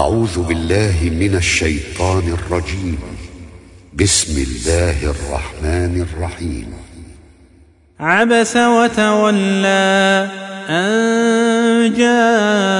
أعوذ بالله من الشيطان الرجيم. بسم الله الرحمن الرحيم. عبس وتولى أن جاءه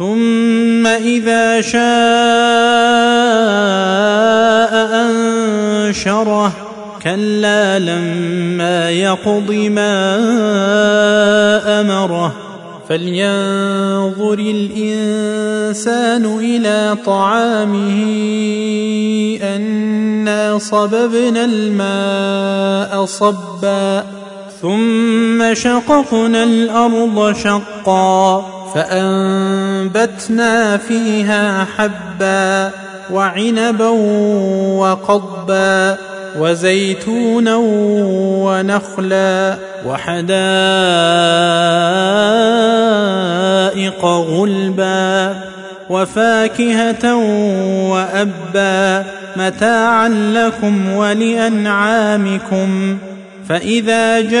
ثم اذا شاء انشره كلا لما يقض ما امره فلينظر الانسان إلى طعامه انا صببنا الماء صبا ثم شققنا الأرض شقا فأنبتنا فيها حبا وعنبا وقضبا وزيتونا ونخلا وحدائق غلبا وفاكهة وأبا متاعا لكم ولأنعامكم فإذا جاءت